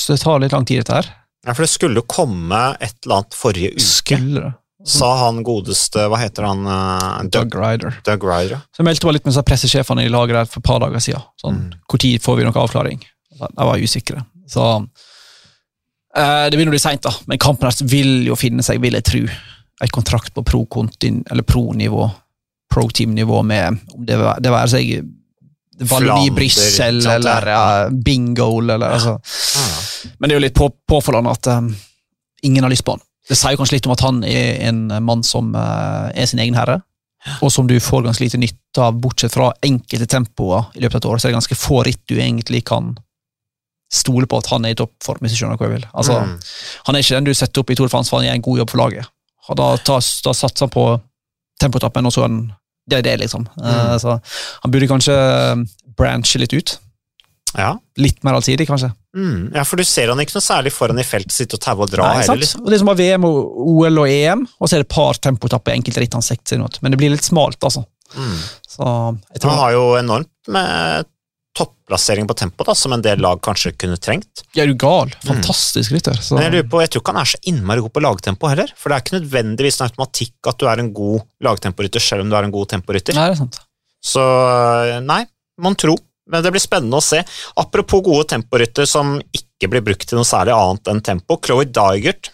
det tar litt lang tid, dette her. Ja, for det skulle komme et eller annet forrige uke, Skulle sa han godeste Hva heter han? Uh, Doug, Doug Ryder. Doug Ryder. Så jeg meldte meg litt med pressesjefene i laget der for et par dager siden. Sånn, Mm. Tid får vi noen avklaring? De var usikre. Så eh, Det begynner å bli seint, da. Men kampen her vil jo finne seg, vil jeg tro, en kontrakt på pro-nivå, pro pro-team-nivå med om det, var- det være seg Valmy Brussel eller ja, bingo eller altså. Ja. Men det er jo litt på, påfallende at um, ingen har lyst på han. Det sier kanskje litt om at han er en mann som uh, er sin egen herre, og som du får ganske lite nytte av, bortsett fra enkelte tempoer i løpet av et år. Så er det ganske få ritt du egentlig kan stole på at han er i toppform, hvis du skjønner hva jeg vil. Altså, Mm. Han er ikke den du setter opp i Tour de France, for han gjør en god jobb for laget. Og da, tas, da satser han på tempotappen, og så er han Det er det, liksom. Eh, så han burde kanskje branche litt ut. Ja. Litt mer allsidig, kanskje. Mm. ja, for du ser han ikke noe særlig foran i feltet sitt og taue og dra Nei, heller. Liksom. Og Det er som har VM, og OL og EM, og så er det et par tempotapper i enkelte ritt han sekter seg. Men det blir litt smalt, altså. Mm. Så Han har jo enormt med topplassering på tempo, da, som en del lag kanskje kunne trengt. Ja, er du gal? Fantastisk rytter. Så. Men jeg lurer på, jeg tror ikke han er så innmari god på lagtempo heller, for det er ikke nødvendigvis en automatikk at du er en god lagtemporytter selv om du er en god temporytter. Nei, det er sant. Så nei, mon tro. Men det blir spennende å se. Apropos gode temporytter som ikke blir brukt til noe særlig annet enn tempo. Chloé Digert,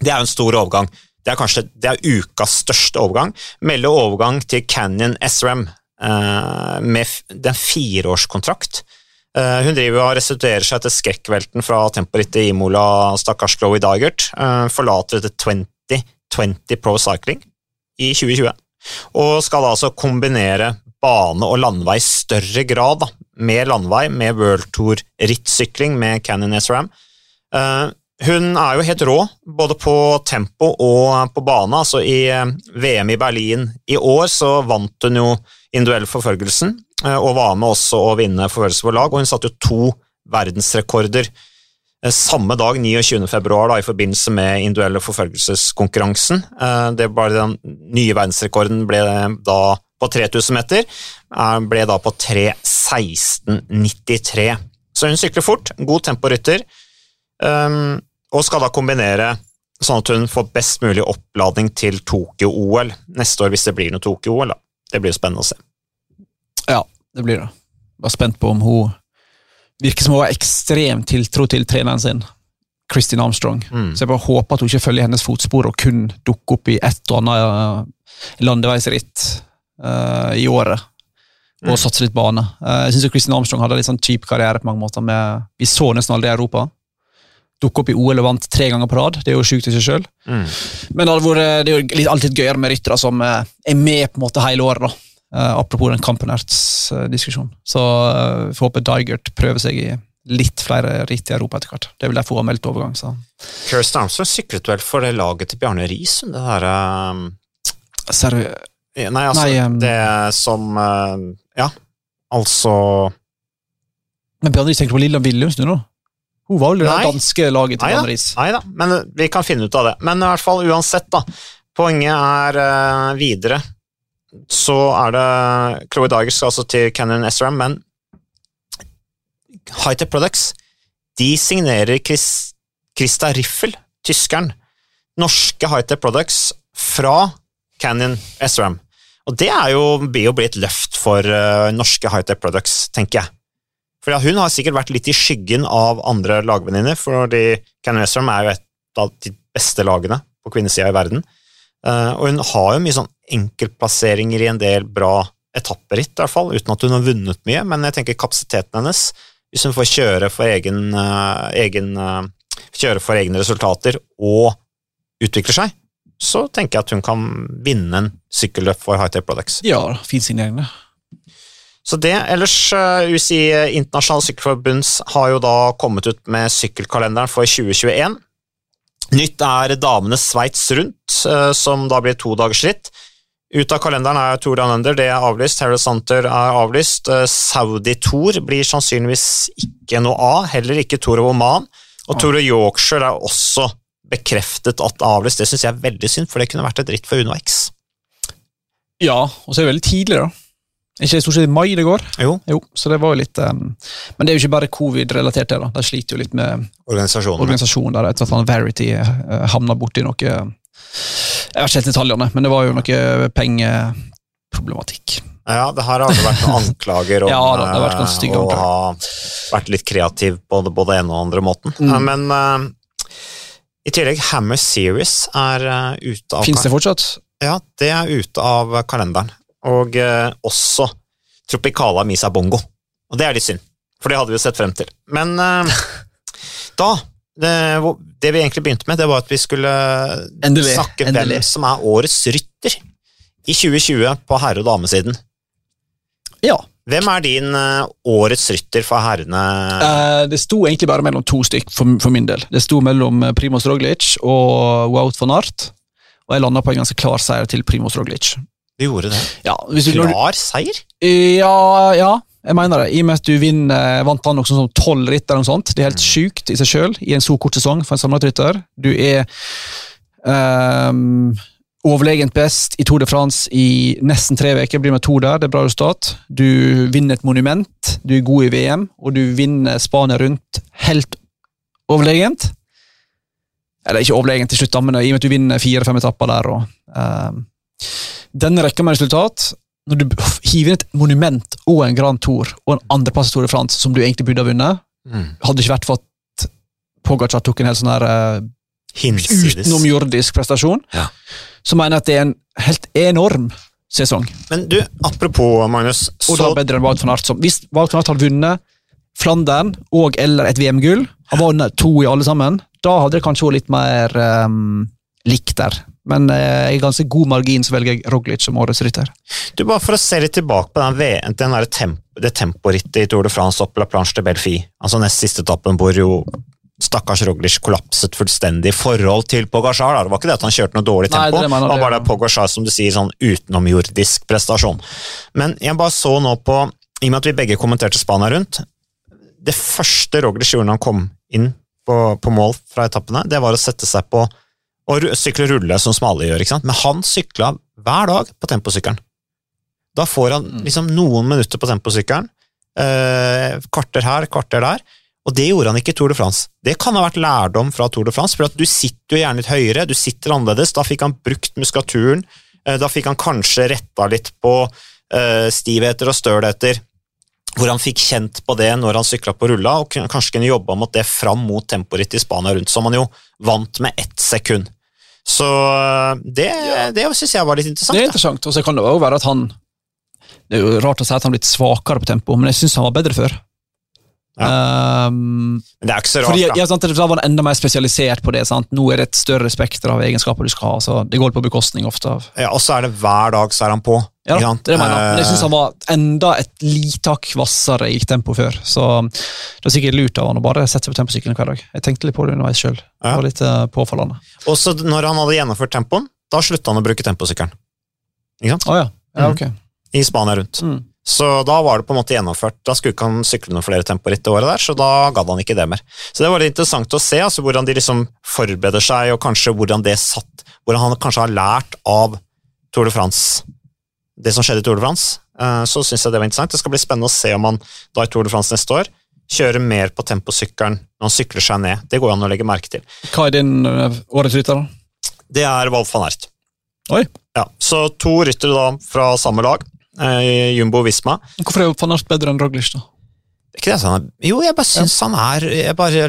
det er jo en stor overgang. Det er kanskje det er ukas største overgang. Melde overgang til Canyon SRAM eh, med f- er en fireårskontrakt. Eh, hun driver og restituerer seg etter skrekkvelten fra temporittet Imola, stakkars Chloé Dygert. Eh, forlater dette 2020 Pro Cycling i 2020 og skal altså kombinere bane og landvei i større grad, da, med landvei, med World Tour rittsykling med Canyon SRAM. Eh, hun er jo helt rå, både på tempo og på bane. altså I eh, VM i Berlin i år så vant hun jo individuell forfølgelsen, eh, og var med også å vinne forfølgelse på lag, og hun satte jo to verdensrekorder eh, samme dag, 29. februar, da, i forbindelse med individuelle forfølgelseskonkurransen. Eh, Det var Den nye verdensrekorden ble da på 3000 meter, ble da på 3.16,93. Så hun sykler fort, god temporytter, og skal da kombinere sånn at hun får best mulig oppladning til Tokyo-OL neste år, hvis det blir noe Tokyo-OL. da. Det blir jo spennende å se. Ja, det blir det. Var spent på om hun virker som hun har ekstrem tiltro til treneren sin, Kristin Armstrong. Mm. Så jeg bare håper at hun ikke følger hennes fotspor og kun dukker opp i et og annet uh, landeveisritt uh, i året. Og Mm. satse litt bane. Eh, jeg syns Kristin Armstrong hadde litt sånn kjip karriere på mange måter. Med, vi så nesten aldri i Europa. Dukke opp i OL og vant tre ganger på rad. Det er jo sjukt i seg sjøl. Mm. Men det, vært, det er jo litt, alltid gøyere med ryttere som eh, er med på en måte hele året. da. Uh, apropos den Kampenerts-diskusjonen. Så uh, får håpe Digert prøver seg i litt flere ritt i Europa etter hvert. Det vel derfor har meldt overgang. så. Kirsten Armstrong syklet vel for det laget til Bjarne Riis, det derre um, Servi Nei, altså, Nei, um, det som uh, Ja, altså Men Bjarne Riis tenker på Lilla Willumsen nå? Hun var vel det danske laget til Van Riis. nei da, men uh, vi kan finne ut av det. Men i hvert fall uansett, da. Poenget er uh, videre. Så er det Chloé Dygers skal altså til Canyon SRAM, men Hightech Products de signerer Chris, Christa Riffel, tyskeren, norske Hightech Products fra Canyon SRAM. Og det er jo, blir jo blitt løft for uh, norske Hightech Products, tenker jeg. For Hun har sikkert vært litt i skyggen av andre lagvenninner, fordi Canyon SRAM er jo et av de beste lagene på kvinnesida i verden. Eh, og hun har jo mye sånn enkeltplasseringer i en del bra etapperitt, i hvert fall, uten at hun har vunnet mye, men jeg tenker kapasiteten hennes, hvis hun får kjøre for egen, eh, egen eh, kjøre for egne resultater og utvikler seg, så tenker jeg at hun kan vinne en sykkelløp for Hightech Products. Ja, fin signering, det. Så det, ellers uh, UCI Internasjonale Sykkelforbunds har jo da kommet ut med sykkelkalenderen for 2021. Nytt er damenes Sveits rundt, eh, som da blir to dagers ritt. Ut av kalenderen er Tour Under, det er avlyst. Harry Santer er avlyst. Eh, Saudi Tour blir sannsynligvis ikke noe av, heller ikke Tour of Oman. Og Tour of Yorkshire er også bekreftet at avlyst. Det syns jeg er veldig synd, for det kunne vært et ritt for Uno X. Ja, og så er det veldig tidlig, da. Ikke stort sett i mai det går? Jo, Jo, så det var jo litt um, Men det er jo ikke bare covid-relatert, det. da. De sliter jo litt med organisasjonen. organisasjonen der etter at han Verity uh, havna borti noe Jeg har ikke helt detaljene, men det var jo noe pengeproblematikk. Ja, det her har det vært noen anklager om Ja, da, det har vært eh, å ha vært litt kreativ på både ene og andre måten. Mm. Men uh, i tillegg, Hammer Series er uh, ute av Fins det fortsatt? Ja, det er ute av kalenderen. Og eh, også Tropicala Misa Bongo. Og det er litt synd, for det hadde vi jo sett frem til. Men eh, da det, det vi egentlig begynte med, det var at vi skulle Endelig, snakke endelig. hvem som er årets rytter i 2020 på herre- og damesiden. Ja. Hvem er din uh, årets rytter for herrene? Det sto egentlig bare mellom to stykk for, for, min del. Det sto mellom Primoz Roglic og Wout van Art, og jeg landa på en ganske klar seier til Primoz Roglic. Du gjorde det? Ja, klar seier? Ja, ja, jeg mener det. I og med at du vinner, vant han som tolv ritt eller noe sånt. Det er helt mm. sjukt i seg sjøl i en så kort sesong for en samlet rytter. Du er um, overlegent best i Tour de France i nesten tre uker. Blir med to der, det er bra resultat. Du vinner et monument, du er god i VM, og du vinner Spania rundt helt overlegent. Eller ikke overlegent til slutt, men i og med at du vinner fire-fem etapper der. Og, uh, denne rekka med resultat, når du hiver inn et monument og en Grand Tour og en andreplass i Tour de France som du egentlig burde ha vunnet, mm. hadde ikke vært for at Pogacar tok en helt sånn her uh, utenomjordisk prestasjon. Ja så mener jeg at det er en helt enorm sesong. Men du, apropos Magnus Og da bedre enn Wout van Aert. Hvis Wout van Aert hadde vunnet Flandern og eller et VM-gull, han vunnet to i alle sammen, da hadde det kanskje vært litt mer um, likt der. Men uh, i ganske god margin så velger jeg Roglic som årets rytter. Du, Bare for å se litt tilbake på den, den temp det temporittet i Tour de France opp La Planche de Belfi, altså nest siste etappen hvor jo stakkars Roglic kollapset fullstendig i forhold til Pogasjar. Det var ikke det at han kjørte noe dårlig tempo, Nei, det var bare det Pogasjar som du sier, sånn utenomjordisk prestasjon. Men jeg bare så nå på, i og med at vi begge kommenterte Spania rundt Det første Roglic gjorde når han kom inn på, på, mål fra etappene, det var å sette seg på og sykler rulle, som smale gjør. ikke sant? Men han sykla hver dag på temposykkelen. Da får han mm. liksom noen minutter på temposykkelen. Eh, kvarter her, kvarter der. Og det gjorde han ikke i Tour de France. Det kan ha vært lærdom fra Tour de France, for du sitter jo gjerne litt høyere, du sitter annerledes. Da fikk han brukt muskulaturen, eh, da fikk han kanskje retta litt på uh, stivheter og stølheter, hvor han fikk kjent på det når han sykla på rulla, og kanskje kunne jobba mot det fram mot temporittet i Spania rundt, som han jo vant med ett sekund. Så eh, det, ja. det syns jeg var litt interessant. Det er interessant, og så kan det jo være at han Det er jo rart å si at han har blitt svakere på tempo, men jeg syns han var bedre før. Ja. Um, Men det er ikke så rart, fordi, da. Ja, sant, Da var han enda mer spesialisert på det. Sant? Nå er det et større spekter av egenskaper du skal ha. så Det går på bekostning ofte av Ja, Og så er det hver dag så er han på. Ja, det mener jeg. Men jeg syns han var enda et lite hvassere i tempo før. Så det var sikkert lurt av han å bare sette seg på temposykkelen hver dag. Jeg tenkte litt på det underveis sjøl. Ja. Var litt uh, påfallende. Og så når han hadde gjennomført tempoen, da slutta han å bruke temposykkelen. Ikke sant? Oh, ja. Ja, mm. I Spania rundt. Mm. Så da var det på en måte gjennomført. Da skulle ikke han sykle noen flere temporitt det året der, så da gadd han ikke det mer. Så det var litt interessant å se altså hvordan de liksom forbereder seg, og kanskje hvordan det satt Hvordan han kanskje har lært av Tour de France, det som skjedde i Tour de France. Eh, så syns jeg det var interessant. Det skal bli spennende å se om han da i Tour de France neste år kjører mer på temposykkelen når han sykler seg ned. Det går an å legge merke til. Hva er din eh, årets rytter, da? Det er Wolf van Ert. Oi. Ja, så to ryttere da fra samme lag eh, Jumbo Visma. Hvorfor er van Ert bedre enn Roglic, da? Er ikke det sånn, Jo, jeg bare syns han er Jeg bare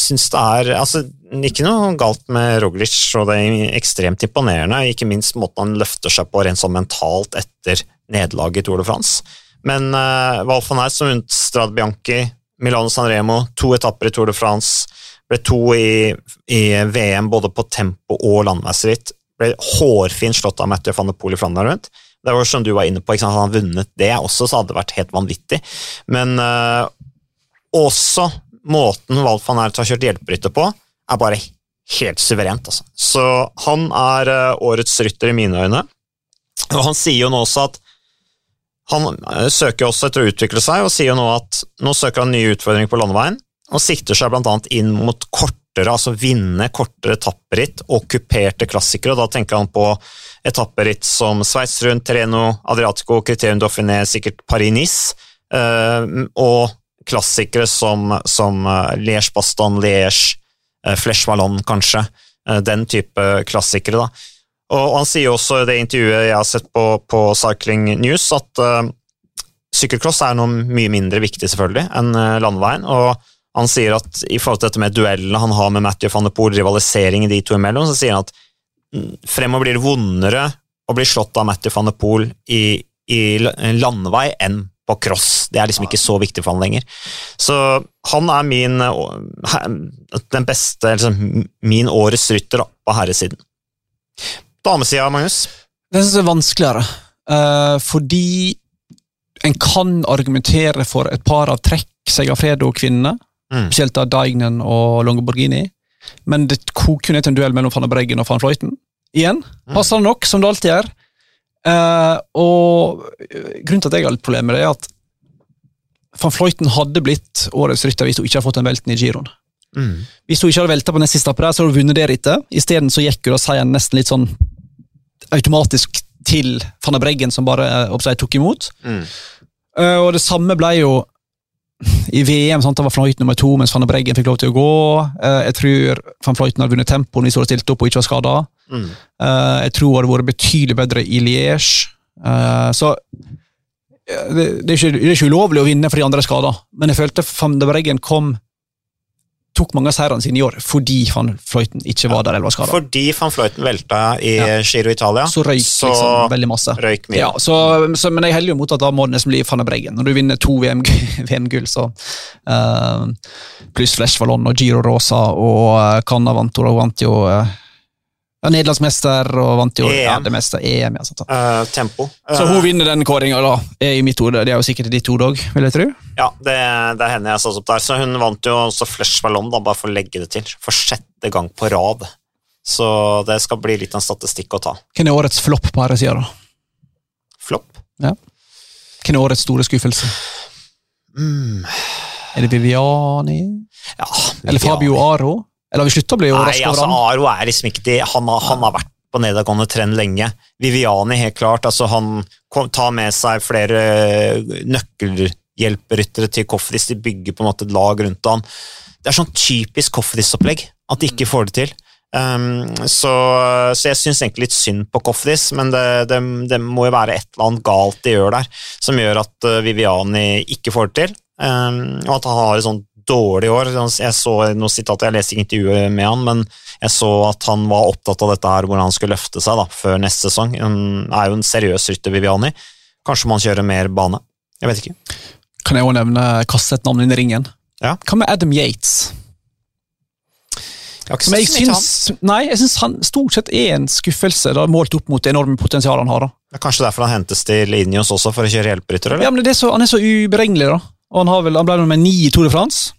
syns det er altså, Ikke noe galt med Roglic, og det er ekstremt imponerende. Ikke minst måten han løfter seg på rent sånn mentalt etter nederlaget i Tour de France. Men uh, Val van som vant Strad Bianchi, Milano Sanremo, to etapper i Tour de France, ble to i, i VM både på tempo og landeveisritt. Ble hårfint slått av Mathieu van de Poel i Flandern rundt. Det var som du var inne på, sant? han vunnet det også, så hadde det vært helt vanvittig. Men uh, også måten Val van Ert har kjørt hjelperytter på, er bare helt suverent. Altså. Så han er uh, årets rytter i mine øyne. Og han sier jo nå også at han uh, søker også etter å utvikle seg, og sier jo nå at nå søker han nye utfordringer på landeveien, og sikter seg bl.a. inn mot kortere, altså vinne kortere etapperitt og kuperte klassikere. og Da tenker han på etapperitt som Sveits rundt, Treno, Adriatico, Criterium Dauphiné, sikkert Paris-Nice, eh, og klassikere som, som eh, Liège-Baston, Liège, eh, Flesh Wallon, kanskje. Den type klassikere, da. Og han sier også i det intervjuet jeg har sett på, på Cycling News, at uh, sykkelcross er noe mye mindre viktig selvfølgelig enn landeveien. og han sier at i forhold til dette med duellene han har med Matthew van de Poel, rivaliseringen de to imellom, så sier han at fremover blir det vondere å bli slått av Matthew van de Poel i, i landevei enn på cross. Det er liksom ikke så viktig for han lenger. Så han er min den beste, liksom, min årets rytter på herresiden. Damesida, Magnus? Det syns jeg er vanskeligere, uh, fordi En kan argumentere for et par av trekk Segafredo-kvinnene, Mm. spesielt av Daignen og Longoborghini, men det ned til en duell mellom van Breggen og van Fløyten. Igjen, Mm. passende nok, som det alltid gjør. Eh, og eh, Grunnen til at jeg har litt problemer med det, er at van Fløyten hadde blitt årets rytter hvis hun ikke hadde fått den velten i giroen. Mm. Hvis hun ikke hadde velta på neste etappe, der, så hadde hun vunnet det rittet. Isteden så gikk jo da seieren nesten litt sånn automatisk til van Breggen, som bare eh, oppsett, tok imot. Mm. Eh, og det samme ble jo i VM. sant? Det var Fløyten nummer to, mens van Breggen fikk lov til å gå. Eh, jeg tror van Fløyten hadde vunnet tempoen hvis hun hadde stilt opp og ikke var skada. Mm. Eh, jeg tror det hadde vært betydelig bedre i Liège. Uh, så det, det, er ikke, det er ikke ulovlig å vinne fordi andre er skada, men jeg følte van Breggen kom tok mange av seirene sine i år fordi van Fløyten ikke var der eller var skada. Fordi van Fløyten velta i Ja. Giro Italia, Så røyk så liksom veldig masse. røyk mye. Ja, så, så, men jeg heller jo mot at da må det nesten bli van Breggen. Når du vinner to VM-gull, VM så uh, Pluss Flesh Vallon og Giro Rosa og uh, Canna vant, og vant jo uh, Nederlandsmester og vant jo ja, EM. det meste. EM, ja, sant. uh, Eh, tempo. Så Eh, hun vinner den kåringa, da. I mitt hode. Det er jo sikkert ditt hode òg, vil jeg tro. Ja, det, det er henne jeg satte opp der. Så hun vant jo også Flesh Ballon, da, bare for å legge det til. For sjette gang på rad. Så det skal bli litt en statistikk å ta. Hvem er årets flopp på herresida, da? Flopp. Ja. Hvem er årets store skuffelse? Mm. Er det Viviani? Ja, Eller Fabio Aro? Eller har vi slutta å bli Nei, over altså, han? Aro er liksom ikke de, Han har, han har vært på nedadgående trend lenge. Viviani, helt klart. altså Han kom, tar med seg flere nøkkelhjelperyttere til Kofris. De bygger på en måte et lag rundt han. Det er sånn typisk Kofris-opplegg at de ikke får det til. Um, så, så jeg syns egentlig litt synd på Kofris, men det, det, det må jo være et eller annet galt de gjør der, som gjør at uh, Viviani ikke får det til. Um, og at han har et sånt dårlig år. Jeg så noe sitat, jeg leste ikke intervjuet med han, men jeg så at han var opptatt av dette her, hvordan han skulle løfte seg da, før neste sesong. Han er jo en seriøs rytter, Viviani. Kanskje man kjører mer bane. Jeg vet ikke. Kan jeg òg nevne kaste et navn inn i ringen? Ja. Hva med Adam Yates? Jeg ikke jeg syns, nei, jeg syns han stort sett er en skuffelse, da, målt opp mot det enorme potensialet han har. da. Det er kanskje derfor han hentes til Ineos også, for å kjøre hjelperytter. Ja, men er så, Han er så uberegnelig, da. Og han, har vel, han ble nummer ni i Tour de France.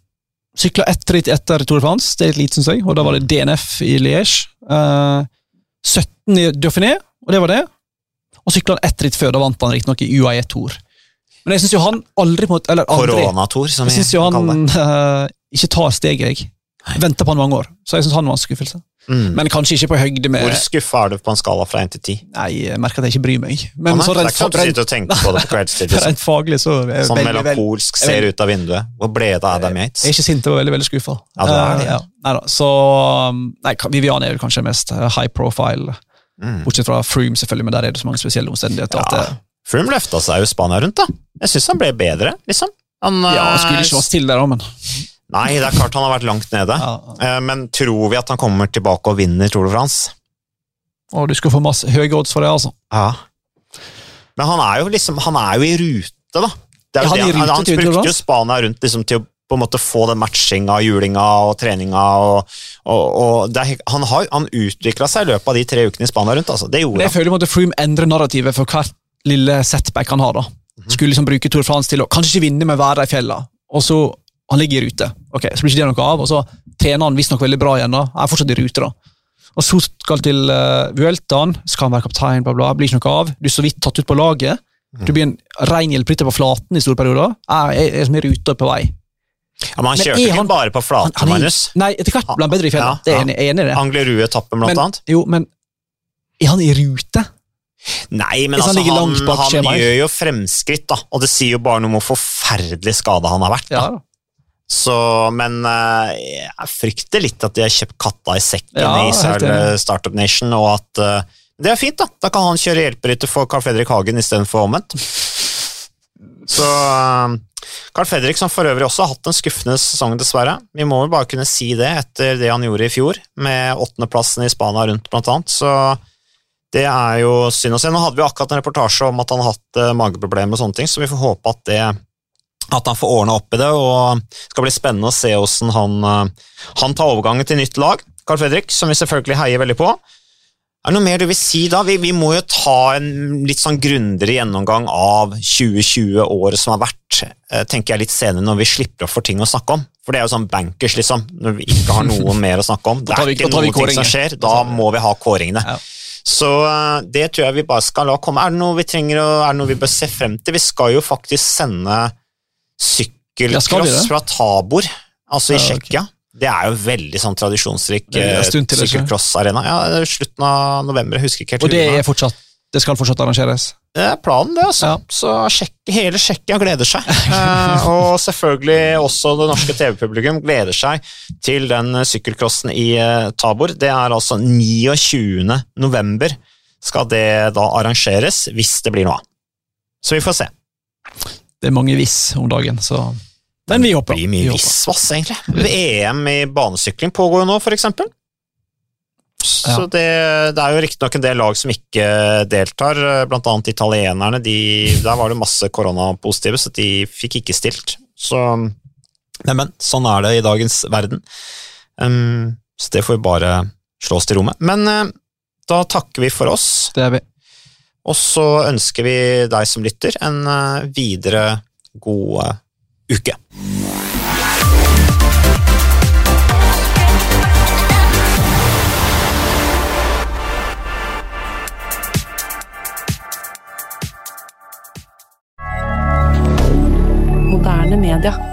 Sykla ett ritt etter Tour de France, det er litt lite, syns jeg. Og da var det DNF i Liège. Uh, 17 i Dauphiné, og det var det. Og sykla han ett ritt før, da vant han riktignok i UAE Tour. Men jeg syns jo han aldri på en måte- Eller aldri. Koronator, som Jeg vi syns jo han det. eh, ikke tar steget, jeg. Venter på han mange år. Så jeg syns han var en skuffelse. Mm. Men kanskje ikke på høyde med Hvor skuffa er du på en skala fra 1 til 10? Nei, jeg merker at jeg ikke bryr meg. Ah, Men nei, så det er rent, ikke sånn du rent, på det på kveldstid. Liksom. rent faglig så er Sånn veldig, melankolsk veldig, ser ut av vinduet. Hvor ble det av Adam Yates? Jeg er ikke sint, jeg var veldig veldig skuffa. Ja, du er det, ja. Så um, Nei, Vivian er vel kanskje mest eh, high profile, Mm. bortsett fra Froome, selvfølgelig, men der er det så mange spesielle omstendigheter. Ja. at det, Froome løfta seg jo Spania rundt, da. Jeg syns han ble bedre, liksom. Han, ja, han skulle ikke vært til der òg, men Nei, det er klart han har vært langt nede. ja. Eh, Men tror vi at han kommer tilbake og vinner Tour de France? Og du skal få masse høye odds for det, altså. Ja. Men han er jo liksom Han er jo i rute, da. Det Ja, han det. Han, han brukte jo. Spania rundt liksom, til å på en måte få den matchinga, julinga og treninga. Og, og, og er, han har han utvikla seg i løpet av de tre ukene i Spania rundt. Altså. Det gjorde han. jeg føler at Froome endrer narrativet for hvert lille setback han har. da. Mhm. Skulle liksom bruke Tour de France til å kanskje ikke vinne, men være i fjella. Og så han ligger i rute. Ok, Så blir ikke det noe av, og så trener han visstnok veldig bra igjen. da. Er fortsatt i rute, da. Og så skal til uh, Vueltaen, skal han være kaptein, bla, bla. Blir ikke noe av. Du er så vidt tatt ut på laget. Du blir en rein hjelperytter på flaten i store perioder. Er, er, er som i rute på vei. Ja, men han Men kjørte ikke han- bare på flaten, han Magnus. Nei, etter hvert ble han bedre i fjellet. Ja, Det er ja. enig- er enig i det. Anglerud-etappen, blant Men, annet. jo, men er han i rute? Nei, men han altså, han, han gjør jo fremskritt, da. Og det sier jo bare noe om hvor forferdelig skada han har vært. Da. Ja, da. Så, men eh, jeg frykter litt at de har kjøpt katta i sekken Ja, i Israel eh, Startup Nation, og at eh, Det er fint, da. Da kan han kjøre hjelperytter for Carl Fredrik Hagen istedenfor omvendt. Så Carl Fredrik, som for øvrig også har hatt en skuffende sesong, dessverre. Vi må vel bare kunne si det etter det han gjorde i fjor, med åttendeplassen i Spania rundt, blant annet. Så det er jo synd å se. Nå hadde vi akkurat en reportasje om at han har hatt mageproblemer og sånne ting, så vi får håpe at det at han får ordna opp i det, og det skal bli spennende å se hvordan han, eh, han tar overgangen til nytt lag. Carl Fredrik, som vi selvfølgelig heier veldig på. Er det noe mer du vil si da? Vi, vi må jo ta en litt sånn grundigere gjennomgang av 2020-året som har vært, eh, tenker jeg litt senere når vi slipper opp for ting å snakke om. For det er jo sånn bankers, liksom, når vi ikke har noe mer å snakke om. Det er ikke noe ting som skjer, da må vi ha kåringene. Ja. Så eh, det tror jeg vi bare skal la komme. Er det noe vi trenger, er det noe vi bør se frem til? Vi skal jo faktisk sende sykkelcross fra Tabor, altså i Ja, ok. Tsjekkia. Det er jo veldig sånn tradisjonsrik eh, sykkelcrossarena. Ja, slutten av november, jeg husker ikke helt. Og det, er fortsatt, det skal fortsatt arrangeres. Det er planen, det. altså. Ja. Så sjekk, hele Tsjekkia gleder seg. Eh, og selvfølgelig også det norske TV-publikum gleder seg til den sykkelcrossen i eh, Tabor. Det er altså 29. november skal det da arrangeres, hvis det blir noe av. Så vi får se. Det er mange hvis om dagen, så Men vi håper. Det blir mye håper. visvas, egentlig. EM i banesykling pågår jo nå, for eksempel. Så Ja. det, det er jo riktignok en del lag som ikke deltar, blant annet italienerne. De, der var det masse koronapositive, så de fikk ikke stilt. Så, men, men, sånn er det i dagens verden. Um, så det får vi bare slå oss til rommet. Men uh, da takker vi for oss, Det er vi. Og så ønsker vi deg som lytter en eh, videre god uke. Media.